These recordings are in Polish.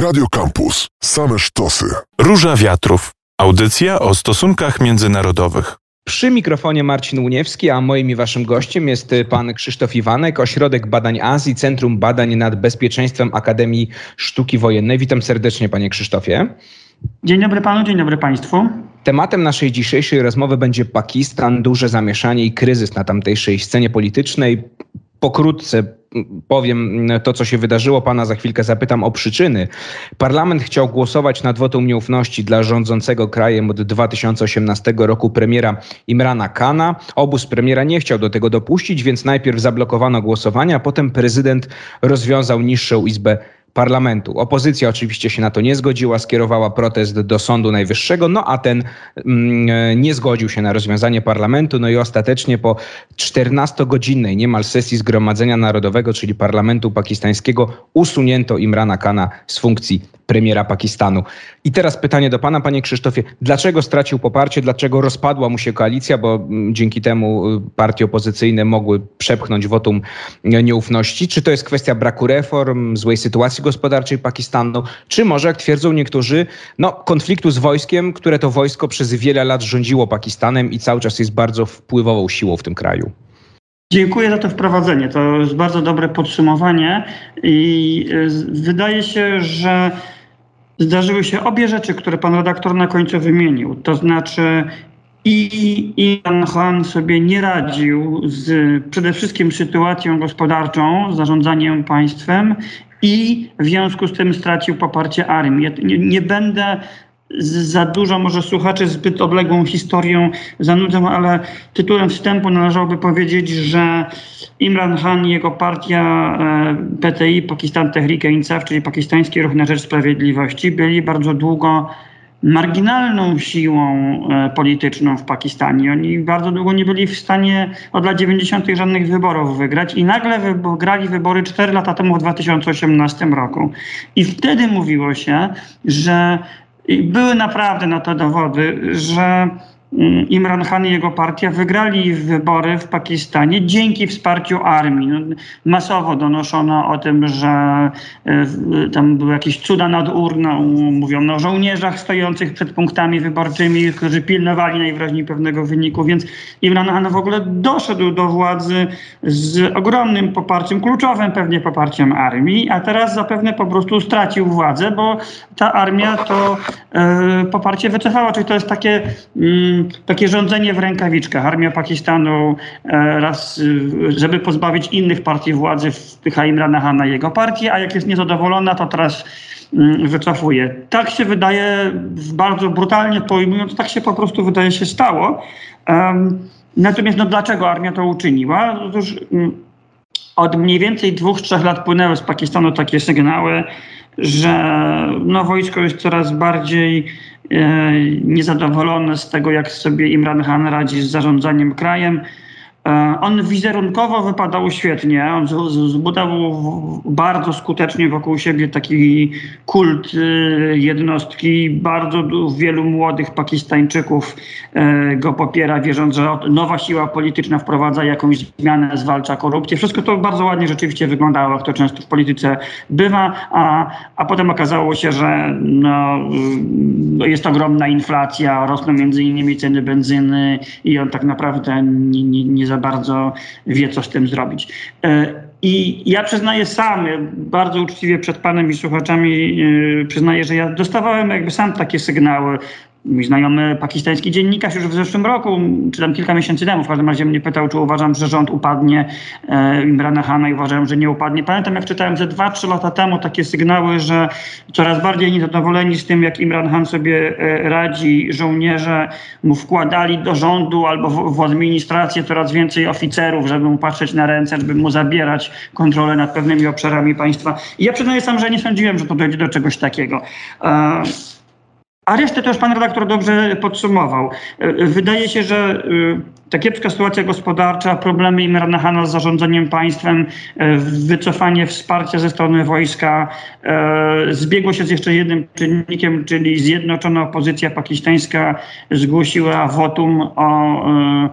Radio Campus. Same sztosy. Róża Wiatrów. Audycja o stosunkach międzynarodowych. Przy mikrofonie Marcin Łuniewski, a moim i waszym gościem jest pan Krzysztof Iwanek, Ośrodek Badań Azji, Centrum Badań nad Bezpieczeństwem Akademii Sztuki Wojennej. Witam serdecznie, panie Krzysztofie. Dzień dobry panu, dzień dobry państwu. Tematem naszej dzisiejszej rozmowy będzie Pakistan, duże zamieszanie i kryzys na tamtejszej scenie politycznej. Pokrótce powiem to, co się wydarzyło. Pana za chwilkę zapytam o przyczyny. Parlament chciał głosować nad wotum nieufności dla rządzącego krajem od 2018 roku premiera Imrana Kana. Obóz premiera nie chciał do tego dopuścić, więc najpierw zablokowano głosowania, potem prezydent rozwiązał niższą izbę parlamentu. Opozycja oczywiście się na to nie zgodziła, skierowała protest do Sądu Najwyższego, no a ten mm, nie zgodził się na rozwiązanie parlamentu, no i ostatecznie po 14-godzinnej niemal sesji Zgromadzenia Narodowego, czyli parlamentu pakistańskiego, usunięto Imrana Kana z funkcji premiera Pakistanu. I teraz pytanie do pana, panie Krzysztofie, dlaczego stracił poparcie, dlaczego rozpadła mu się koalicja, bo mm, dzięki temu y, partie opozycyjne mogły przepchnąć wotum nieufności? Czy to jest kwestia braku reform, złej sytuacji gospodarczej Pakistanu, czy może, jak twierdzą niektórzy, no, konfliktu z wojskiem, które to wojsko przez wiele lat rządziło Pakistanem i cały czas jest bardzo wpływową siłą w tym kraju? Dziękuję za to wprowadzenie. To jest bardzo dobre podsumowanie i y, wydaje się, że zdarzyły się obie rzeczy, które pan redaktor na końcu wymienił. To znaczy i Iran Khan sobie nie radził z przede wszystkim sytuacją gospodarczą, zarządzaniem państwem i w związku z tym stracił poparcie armii. Nie, nie będę za dużo może słuchaczy zbyt odległą historią zanudzą, ale tytułem wstępu należałoby powiedzieć, że Imran Khan i jego partia e, PTI, Pakistan Tehrik Insaf, czyli Pakistański Ruch na Rzecz Sprawiedliwości, byli bardzo długo marginalną siłą e, polityczną w Pakistanie. Oni bardzo długo nie byli w stanie od lat 90. żadnych wyborów wygrać i nagle wygrali wybory 4 lata temu w 2018 roku. I wtedy mówiło się, że były naprawdę na to dowody, że Imran Khan i jego partia wygrali wybory w Pakistanie dzięki wsparciu armii. No, masowo donoszono o tym, że e, tam były jakieś cuda nad urną. Mówiono o żołnierzach stojących przed punktami wyborczymi, którzy pilnowali najwyraźniej pewnego wyniku. Więc Imran Khan w ogóle doszedł do władzy z ogromnym poparciem, kluczowym pewnie poparciem armii, a teraz zapewne po prostu stracił władzę, bo ta armia to e, poparcie wycofała. Czyli to jest takie. Takie rządzenie w rękawiczkach. Armia Pakistanu e, raz, e, żeby pozbawić innych partii władzy, wpycha Imrana Hana jego partię, a jak jest niezadowolona, to teraz mm, wycofuje. Tak się wydaje, bardzo brutalnie pojmując, tak się po prostu wydaje się stało. Natomiast no, dlaczego armia to uczyniła? Otóż mm, od mniej więcej dwóch, trzech lat płynęły z Pakistanu takie sygnały, że no, wojsko jest coraz bardziej E, niezadowolony z tego, jak sobie Imran Khan radzi z zarządzaniem krajem. E, on wizerunkowo wypadał świetnie. On zbudował bardzo skutecznie wokół siebie taki kult e, jednostki. Bardzo wielu młodych Pakistańczyków e, go popiera, wierząc, że nowa siła polityczna wprowadza jakąś zmianę, zwalcza korupcję. Wszystko to bardzo ładnie rzeczywiście wyglądało, jak to często w polityce bywa, a, a potem okazało się, że no, jest ogromna inflacja, rosną między innymi ceny benzyny i on tak naprawdę nie, nie, nie za bardzo wie, co z tym zrobić. E, I ja przyznaję sam, bardzo uczciwie przed panem i słuchaczami e, przyznaję, że ja dostawałem jakby sam takie sygnały Mój znajomy pakistański dziennikarz już w zeszłym roku, czy tam kilka miesięcy temu, w każdym razie mnie pytał, czy uważam, że rząd upadnie e, Imrana Hana i uważałem, że nie upadnie. Pamiętam, jak czytałem ze dwa, trzy lata temu takie sygnały, że coraz bardziej niezadowoleni z tym, jak Imran Han sobie e, radzi, żołnierze mu wkładali do rządu albo w, w administrację coraz więcej oficerów, żeby mu patrzeć na ręce, żeby mu zabierać kontrolę nad pewnymi obszarami państwa. I ja przyznaję sam, że nie sądziłem, że to dojdzie do czegoś takiego. E, a resztę to już pan redaktor dobrze podsumował. Wydaje się, że y, ta kiepska sytuacja gospodarcza, problemy Imrana Hana z zarządzaniem państwem, e, wycofanie wsparcia ze strony wojska e, zbiegło się z jeszcze jednym czynnikiem, czyli zjednoczona opozycja pakistańska zgłosiła wotum o e,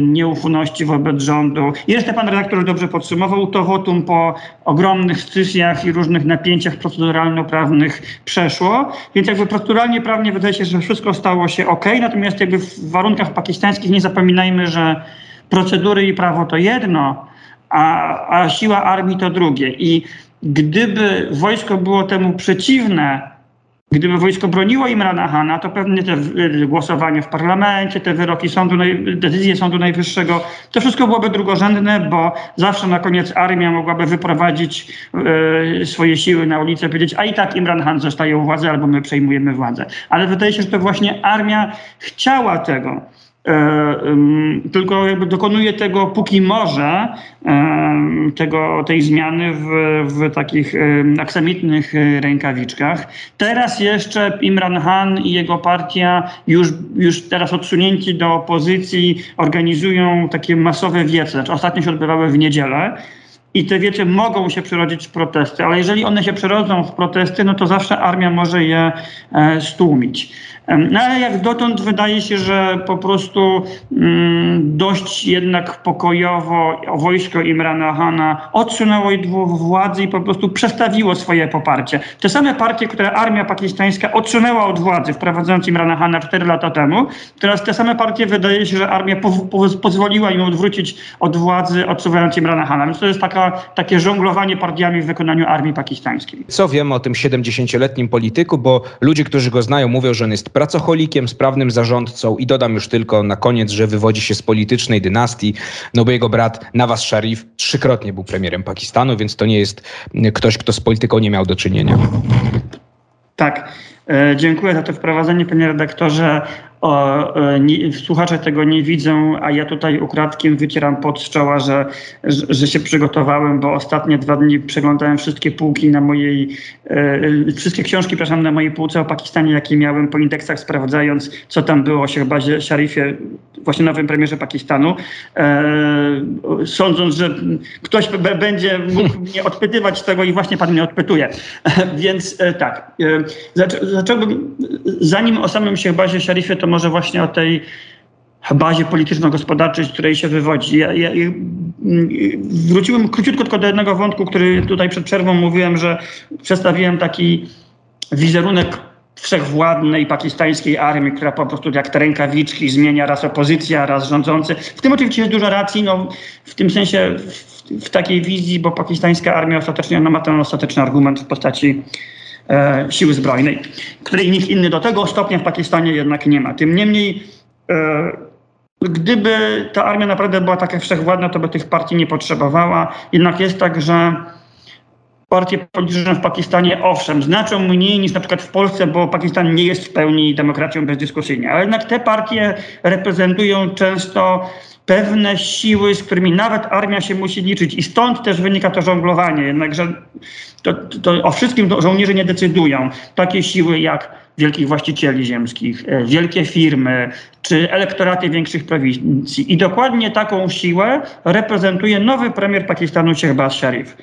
nieufności wobec rządu. Jeszcze pan redaktor dobrze podsumował. To wotum po ogromnych scysjach i różnych napięciach proceduralno-prawnych przeszło, więc jakby proceduralnie prawnie wydaje się, że wszystko stało się ok, natomiast jakby w warunkach pakistańskich nie zapominajmy, że procedury i prawo to jedno, a, a siła armii to drugie. I gdyby wojsko było temu przeciwne, Gdyby wojsko broniło Imrana Hana, to pewnie te głosowanie w parlamencie, te wyroki sądu, decyzje Sądu Najwyższego, to wszystko byłoby drugorzędne, bo zawsze na koniec armia mogłaby wyprowadzić e, swoje siły na ulicę i powiedzieć, a i tak Imran Han zostaje u władzy, albo my przejmujemy władzę. Ale wydaje się, że to właśnie armia chciała tego. E, tylko jakby dokonuje tego póki może, e, tego, tej zmiany w, w takich aksamitnych rękawiczkach. Teraz jeszcze Imran Khan i jego partia już, już teraz odsunięci do opozycji organizują takie masowe wiece. Znaczy ostatnio się odbywały w niedzielę. I te wiece mogą się przerodzić w protesty, ale jeżeli one się przerodzą w protesty, no to zawsze armia może je e, stłumić. No ale jak dotąd wydaje się, że po prostu mm, dość jednak pokojowo wojsko Imrana Hana odsunęło od władzy i po prostu przestawiło swoje poparcie. Te same partie, które armia pakistańska odsunęła od władzy, wprowadzając Imrana Hana 4 lata temu, teraz te same partie wydaje się, że armia po, po, pozwoliła im odwrócić od władzy, odsuwając Imrana Hana. Więc to jest taka, takie żonglowanie partiami w wykonaniu armii pakistańskiej. Co wiemy o tym 70-letnim polityku, bo ludzie, którzy go znają, mówią, że on jest pracocholikiem, sprawnym zarządcą i dodam już tylko na koniec, że wywodzi się z politycznej dynastii, no bo jego brat Nawaz Sharif trzykrotnie był premierem Pakistanu, więc to nie jest ktoś, kto z polityką nie miał do czynienia. Tak. E, dziękuję za to wprowadzenie, panie redaktorze. O, e, nie, słuchacze tego nie widzą, a ja tutaj ukradkiem wycieram pod z czoła, że, że, że, się przygotowałem, bo ostatnie dwa dni przeglądałem wszystkie półki na mojej, e, wszystkie książki, przepraszam, na mojej półce o Pakistanie, jakie miałem po indeksach, sprawdzając, co tam było o Shehbazie Sharifie, właśnie nowym premierze Pakistanu. E, sądząc, że ktoś będzie mógł mnie odpytywać z tego i właśnie pan mnie odpytuje. Więc e, tak, e, zacząłbym, zanim o samym Shehbazie Sharifie, to może właśnie o tej bazie polityczno-gospodarczej, z której się wywodzi. Ja, ja, ja, wróciłem króciutko tylko do jednego wątku, który tutaj przed przerwą mówiłem, że przedstawiłem taki wizerunek wszechwładnej pakistańskiej armii, która po prostu jak te rękawiczki zmienia raz opozycja, raz rządzący. W tym oczywiście jest dużo racji, no, w tym sensie w, w takiej wizji, bo pakistańska armia ostatecznie no, ma ten ostateczny argument w postaci e, siły zbrojnej, której nikt inny do tego stopnia w Pakistanie jednak nie ma. Tym niemniej, e, gdyby ta armia naprawdę była taka wszechwładna, to by tych partii nie potrzebowała. Jednak jest tak, że partie polityczne w Pakistanie, owszem, znaczą mniej niż na przykład w Polsce, bo Pakistan nie jest w pełni demokracją bezdyskusyjnie, ale jednak te partie reprezentują często pewne siły, z którymi nawet armia się musi liczyć i stąd też wynika to żonglowanie. Jednakże to, to o wszystkim żołnierze nie decydują. Takie siły jak wielkich właścicieli ziemskich, e, wielkie firmy czy elektoraty większych prowincji. I dokładnie taką siłę reprezentuje nowy premier Pakistanu Shehbaz Sharif.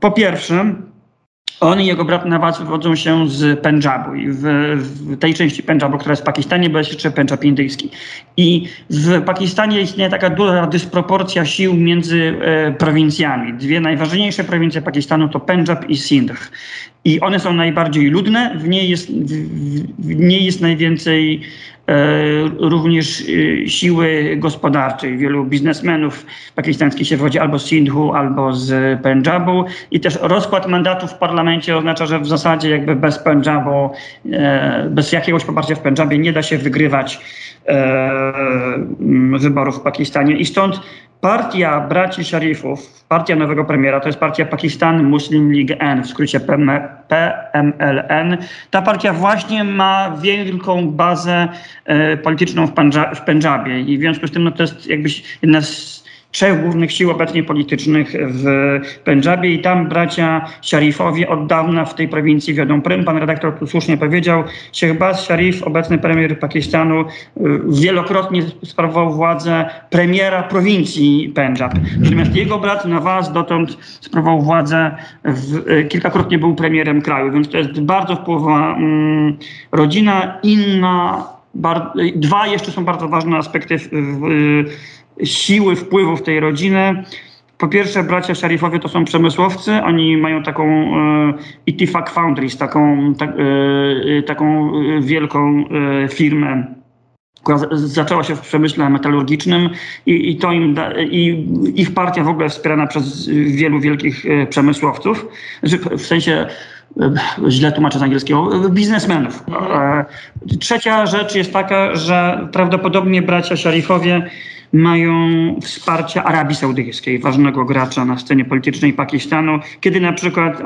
Po pierwsze, on i jego brat Nawaz wywodzą się z Pendżabu i w, w, tej części Pendżabu, która jest w Pakistanie, bo jest jeszcze Pendżab indyjski. I w Pakistanie istnieje taka duża dysproporcja sił między e, prowincjami. Dwie najważniejsze prowincje Pakistanu to Pendżab i Sindh. I one są najbardziej ludne, w niej jest, w, w niej jest najwięcej również e, siły gospodarczej. Wielu biznesmenów pakistańskich się wodzi albo z Sindhu, albo z Pendżabu i też rozkład mandatów w parlamencie oznacza, że w zasadzie jakby bez Pendżabu, e, bez jakiegoś poparcia w Pendżabie nie da się wygrywać wyborów w Pakistanie i stąd Partia braci Sharifów, partia nowego premiera, to jest partia Pakistan Muslim League N, w skrócie PMLN. Ta partia właśnie ma wielką bazę e, polityczną w, Pendżabie i w związku z tym no, to jest jakby jedna z trzech głównych sił obecnie politycznych w Pendżabie i tam bracia Sharifowie od dawna w tej prowincji wiodą prym. Pan redaktor tu słusznie powiedział, Shehbaz Sharif, obecny premier Pakistanu, y, wielokrotnie sprawował władzę premiera prowincji Pendżab. Natomiast jego brat Nawaz dotąd sprawował władzę, w, y, kilkakrotnie był premierem kraju, więc to jest bardzo wpływowa um, rodzina. Inna, dwa jeszcze są bardzo ważne aspekty w, siły wpływów tej rodziny. Po pierwsze, bracia Sharifowie to są przemysłowcy. Oni mają taką e, Itifak Foundries, taką, ta, e, taką wielką e, firmę, która zaczęła się w przemyśle metalurgicznym i, i to im da, i ich partia w ogóle wspierana przez wielu wielkich przemysłowców. Znaczy, w sensie źle tłumaczę z angielskiego, biznesmenów. E, trzecia rzecz jest taka, że prawdopodobnie bracia Sharifowie mają wsparcie Arabii Saudyjskiej, ważnego gracza na scenie politycznej Pakistanu, kiedy na przykład e,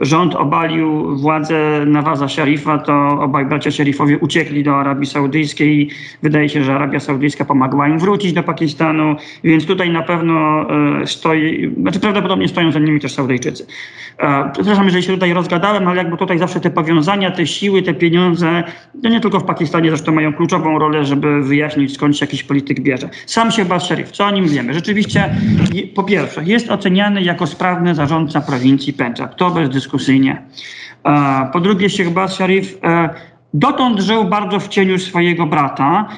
rząd obalił władzę Nawaza Szarifa, to obaj bracia Szarifowie uciekli do Arabii Saudyjskiej. Wydaje się, że Arabia Saudyjska pomagała im wrócić do Pakistanu, więc tutaj na pewno e, stoi, znaczy prawdopodobnie stoją za nimi też Saudyjczycy. E, przepraszam, jeżeli się tutaj rozgadałem, ale jakby tutaj zawsze te powiązania, te siły, te pieniądze, to nie tylko w Pakistanie zresztą mają kluczową rolę, żeby wyjaśnić skąd się jakiś polityk bierze. Sam się Bas Sharif, co o nim wiemy? Rzeczywiście, po pierwsze, jest oceniany jako sprawny zarządca prowincji Pendżab. To bez dyskusyjnie. E, po drugie, Sheikh Bas Sharif e, dotąd żył bardzo w cieniu swojego brata.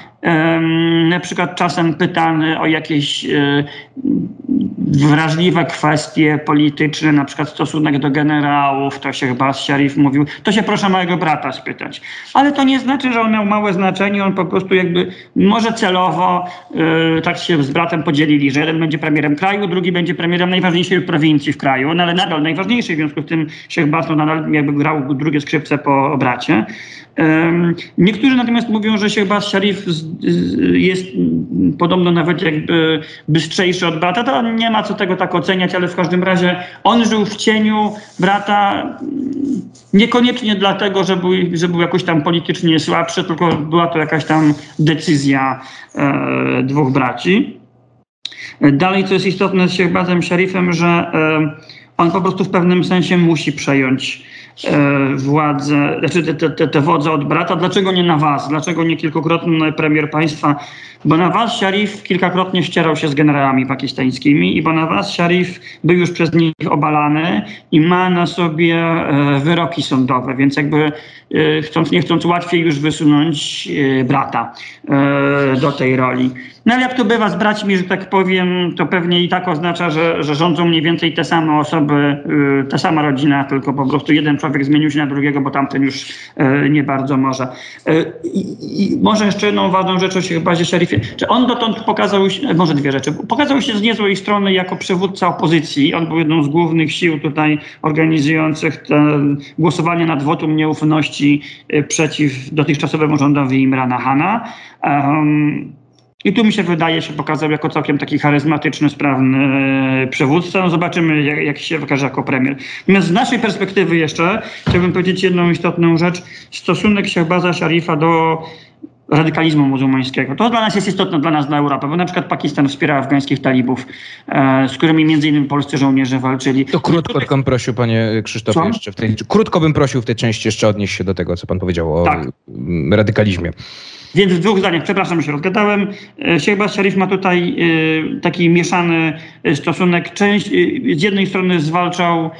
Na przykład czasem pytany o jakieś wrażliwe kwestie polityczne, na przykład stosunek do generałów, to się chyba Sharif mówił, to się proszę mojego brata spytać. Ale to nie znaczy, że on miał małe znaczenie, on po prostu jakby może celowo yy, tak się z bratem podzielili, że jeden będzie premierem kraju, drugi będzie premierem najważniejszej prowincji w kraju, no ale nadal najważniejszej, w związku z tym Sheikh Bas nadal jakby grał drugie skrzypce po bracie. Niektórzy natomiast mówią, że Sheikh Bas Sharif jest podobno nawet jakby bystrzejszy od brata. To nie ma co tego tak oceniać, ale w każdym razie on żył w cieniu brata niekoniecznie dlatego, że był, że był jakoś tam politycznie słabszy, tylko była to jakaś tam decyzja e, dwóch braci. Dalej, co jest istotne z Sheikh Bazem Sharifem, że e, on po prostu w pewnym sensie musi przejąć E, władzę, znaczy te, te, te wodze od brata. Dlaczego nie na was? Dlaczego nie kilkukrotny premier państwa? Bo na was Sharif kilkakrotnie ścierał się z generałami pakistańskimi i bo na was Sharif był już przez nich obalany i ma na sobie e, wyroki sądowe, więc jakby e, chcąc nie chcąc łatwiej już wysunąć brata do tej roli. No ale jak to bywa z braćmi, że tak powiem, to pewnie i tak oznacza, że, że rządzą mniej więcej te same osoby, ta sama rodzina, tylko po prostu jeden człowiek zmienił się na drugiego, bo tamten już yy, nie bardzo może. Yy, I może jeszcze jedną ważną rzecz o bazie szerifie. Czy on dotąd pokazał się, może dwie rzeczy, pokazał się z niezłej strony jako przywódca opozycji. On był jedną z głównych sił tutaj organizujących głosowanie nad wotum nieufności przeciw dotychczasowemu rządowi Imrana Hana. Um, i tu mi się wydaje, się pokazał jako całkiem taki charyzmatyczny, sprawny e, przywódca. No zobaczymy, jak, jak się wykaże jako premier. Natomiast z naszej perspektywy jeszcze chciałbym powiedzieć jedną istotną rzecz. Stosunek Shahbaza Sharifa do radykalizmu muzułmańskiego. To dla nas jest istotne, dla nas, dla Europy, bo na przykład Pakistan wspiera afgańskich talibów, e, z którymi między innymi polscy żołnierze walczyli. To krótko tylko bym prosił, panie Krzysztofie, jeszcze w tej, krótko bym prosił w tej części jeszcze odnieść się do tego, co pan powiedział o tak. radykalizmie. Więc w dwóch zdaniach, przepraszam, się rozgadałem. E, Shehbaz Sharif ma tutaj e, taki mieszany e, stosunek. Część, z jednej strony zwalczał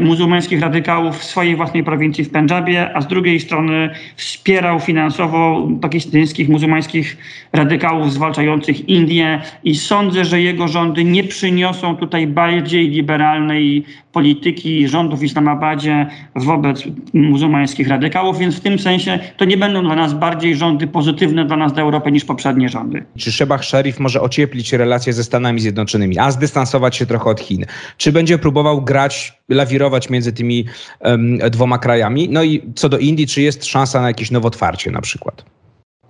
muzułmańskich radykałów w swojej własnej prowincji w Pendżabie, a z drugiej strony wspierał finansowo pakistańskich muzułmańskich radykałów zwalczających Indię i sądzę, że jego rządy nie przyniosą tutaj bardziej liberalnej polityki rządów w Islamabadzie wobec muzułmańskich radykałów, więc w tym sensie to nie będą dla nas bardziej rządy pozytywne dla nas, dla Europy, niż poprzednie rządy. Czy Szebach Sharif może ocieplić relacje ze Stanami Zjednoczonymi, a zdystansować się trochę od Chin? Czy będzie próbował grać, lawirować między tymi um, dwoma krajami? No i co do Indii, czy jest szansa na jakieś nowotwarcie na przykład?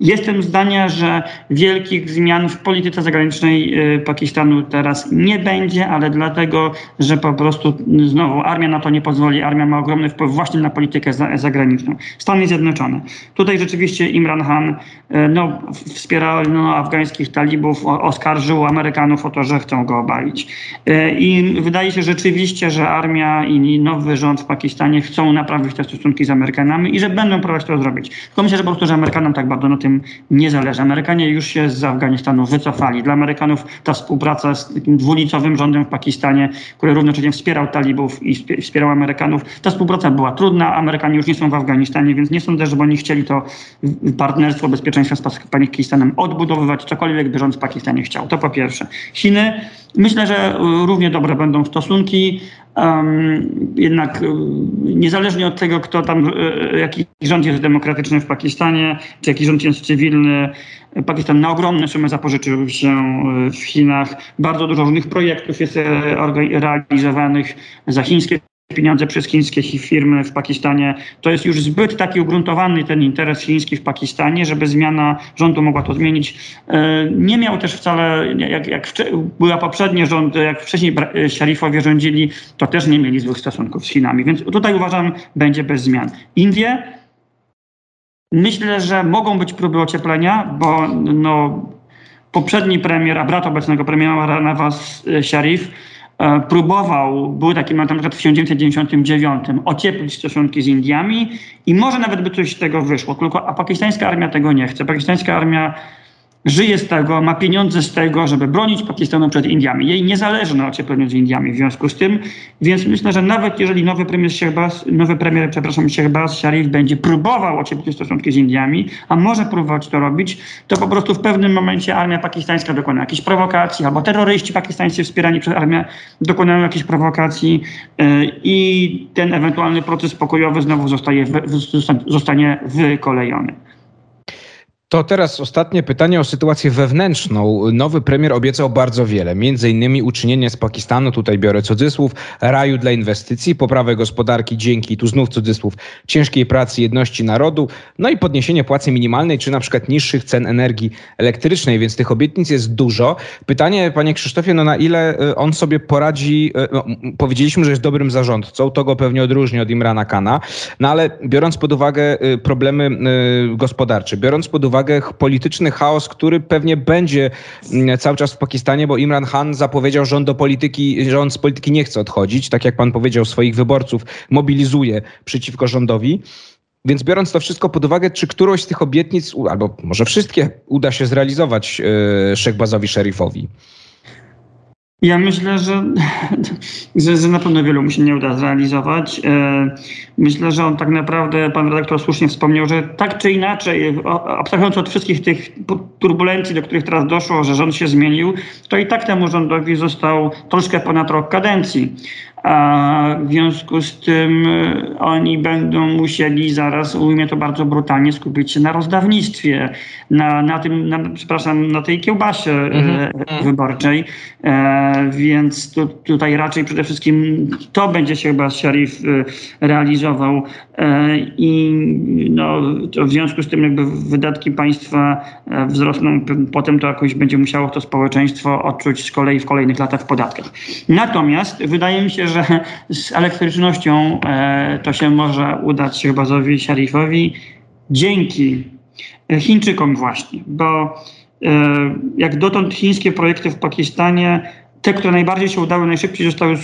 Jestem zdania, że wielkich zmian w polityce zagranicznej y, Pakistanu teraz nie będzie, ale dlatego, że po prostu znowu armia na to nie pozwoli. Armia ma ogromny wpływ właśnie na politykę zagraniczną. Stany Zjednoczone. Tutaj rzeczywiście Imran Khan y, no, wspierał no, afgańskich talibów, oskarżył Amerykanów o to, że chcą go obalić. Y, I wydaje się rzeczywiście, że armia i nowy rząd w Pakistanie chcą naprawić te stosunki z Amerykanami i że będą próbować to zrobić. Tylko myślę, że po prostu, że Amerykanom tak bardzo na tym tym nie zależy. Amerykanie już się z Afganistanu wycofali. Dla Amerykanów ta współpraca z takim dwulicowym rządem w Pakistanie, który równocześnie wspierał talibów i wspierał Amerykanów, ta współpraca była trudna. Amerykanie już nie są w Afganistanie, więc nie sądzę, żeby oni chcieli to partnerstwo bezpieczeństwa z Pakistanem odbudowywać, cokolwiek by rząd w Pakistanie chciał. To po pierwsze. Chiny Myślę, że równie dobre będą stosunki. Um, jednak niezależnie od tego, kto tam, e, jaki rząd jest demokratyczny w Pakistanie, czy jaki rząd jest cywilny, Pakistan na ogromne sumy zapożyczył się w Chinach. Bardzo dużo różnych projektów jest e, realizowanych za chińskie pieniądze przez chińskie firmy w Pakistanie. To jest już zbyt taki ugruntowany ten interes chiński w Pakistanie, żeby zmiana rządu mogła to zmienić. E, nie miał też wcale, jak, jak była poprzednie rządy, jak wcześniej Szarifowie rządzili, to też nie mieli złych stosunków z Chinami. Więc tutaj uważam, będzie bez zmian. Indie myślę, że mogą być próby ocieplenia, bo no, poprzedni premier, a brat obecnego premiera Nawaz Sharif E, próbował, był taki moment na przykład w 1999, ocieplić stosunki z Indiami i może nawet by coś z tego wyszło, tylko a pakistańska armia tego nie chce. Pakistańska armia żyje z tego, ma pieniądze z tego, żeby bronić Pakistanu przed Indiami. Jej nie zależy na ociepleniu z Indiami w związku z tym, więc myślę, że nawet jeżeli nowy premier, Shehbaz, nowy premier przepraszam, Shehbaz Sharif będzie próbował ocieplić stosunki z Indiami, a może próbować to robić, to po prostu w pewnym momencie armia pakistańska dokona jakiejś prowokacji, albo terroryści pakistańscy wspierani przez armię dokonają jakiejś prowokacji yy, i ten ewentualny proces pokojowy znowu zostaje, zostanie wykolejony. To teraz ostatnie pytanie o sytuację wewnętrzną. Nowy premier obiecał bardzo wiele, między innymi uczynienie z Pakistanu, tutaj biorę cudzysłów, raju dla inwestycji, poprawę gospodarki dzięki, tu znów cudzysłów, ciężkiej pracy jedności narodu, no i podniesienie płacy minimalnej, czy na przykład niższych cen energii elektrycznej, więc tych obietnic jest dużo. Pytanie, panie Krzysztofie, no na ile y, on sobie poradzi, y, no, powiedzieliśmy, że jest dobrym zarządcą, to go pewnie odróżni od Imrana Kana, no ale biorąc pod uwagę y, problemy gospodarcze, biorąc pod uwagę uwagę polityczny chaos, który pewnie będzie mm, cały czas w Pakistanie, bo Imran Khan zapowiedział, że on do polityki, że on z polityki nie chce odchodzić, tak jak pan powiedział, swoich wyborców mobilizuje przeciwko rządowi. Więc biorąc to wszystko pod uwagę, czy którąś z tych obietnic, albo może wszystkie, uda się zrealizować yy, Szechbazowi Szerifowi? Ja myślę, że, że, że, na pewno wielu mu się nie uda zrealizować. E, myślę, że on tak naprawdę, pan redaktor słusznie wspomniał, że tak czy inaczej, abstrahując od wszystkich tych turbulencji, do których teraz doszło, że rząd się zmienił, to i tak temu rządowi został troszkę ponad rok kadencji. A w związku z tym e, oni będą musieli zaraz, ujmę to bardzo brutalnie, skupić się na rozdawnictwie, na, na tym, na, przepraszam, na tej kiełbasie e, mhm. wyborczej. E, więc tu, tutaj raczej przede wszystkim to będzie się chyba Sharif e, realizował. E, I no, w związku z tym jakby wydatki państwa wzrosną, potem to jakoś będzie musiało to społeczeństwo odczuć z kolei w kolejnych latach w podatkach. Natomiast wydaje mi się, że z elektrycznością e, to się może udać Shehbazowi Sharifowi dzięki Chińczykom właśnie, bo jak dotąd chińskie projekty w Pakistanie te, które najbardziej się udały, najszybciej zostały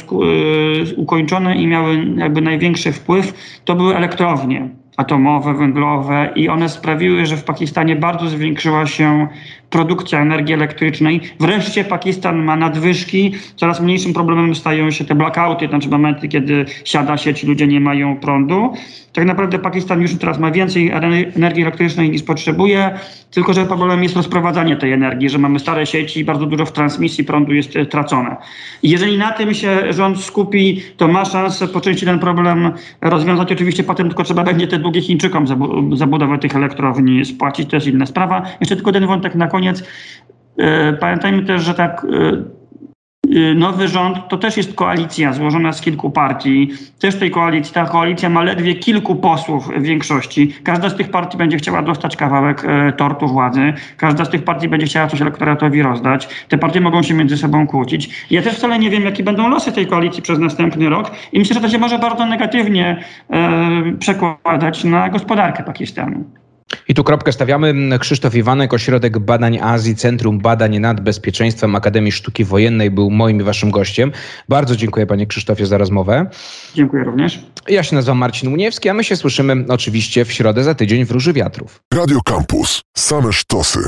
ukończone i miały jakby największy wpływ, to były elektrownie atomowe, węglowe i one sprawiły, że w Pakistanie bardzo zwiększyła się produkcja energii elektrycznej. Wreszcie Pakistan ma nadwyżki. Coraz mniejszym problemem stają się te blackouty, znaczy momenty, kiedy siada sieć, ludzie nie mają prądu. Tak naprawdę Pakistan już teraz ma więcej energii elektrycznej niż potrzebuje, tylko że problemem jest rozprowadzanie tej energii, że mamy stare sieci i bardzo dużo w transmisji prądu jest e, tracone. Jeżeli na tym się rząd skupi, to ma szansę po części ten problem rozwiązać. Oczywiście potem tylko trzeba będzie te długie Chińczykom zabudowę tych elektrowni spłacić, to jest inna sprawa. Jeszcze tylko ten wątek na koniec. E, pamiętajmy też, że tak e, Y, nowy rząd to też jest koalicja złożona z kilku partii. Też tej koalicji, ta koalicja ma ledwie kilku posłów w większości. Każda z tych partii będzie chciała dostać kawałek e, tortu władzy. Każda z tych partii będzie chciała coś elektoratowi rozdać. Te partie mogą się między sobą kłócić. Ja też wcale nie wiem, jakie będą losy tej koalicji przez następny rok i myślę, że to się może bardzo negatywnie e, przekładać na gospodarkę Pakistanu. I tu kropkę stawiamy. Krzysztof Iwanek, Ośrodek Badań Azji, Centrum Badań nad Bezpieczeństwem Akademii Sztuki Wojennej był moim i waszym gościem. Bardzo dziękuję panie Krzysztofie za rozmowę. Dziękuję również. Ja się nazywam Marcin Uniewski, a my się słyszymy oczywiście w środę za tydzień w Róży Wiatrów. Radio Campus. Same sztosy.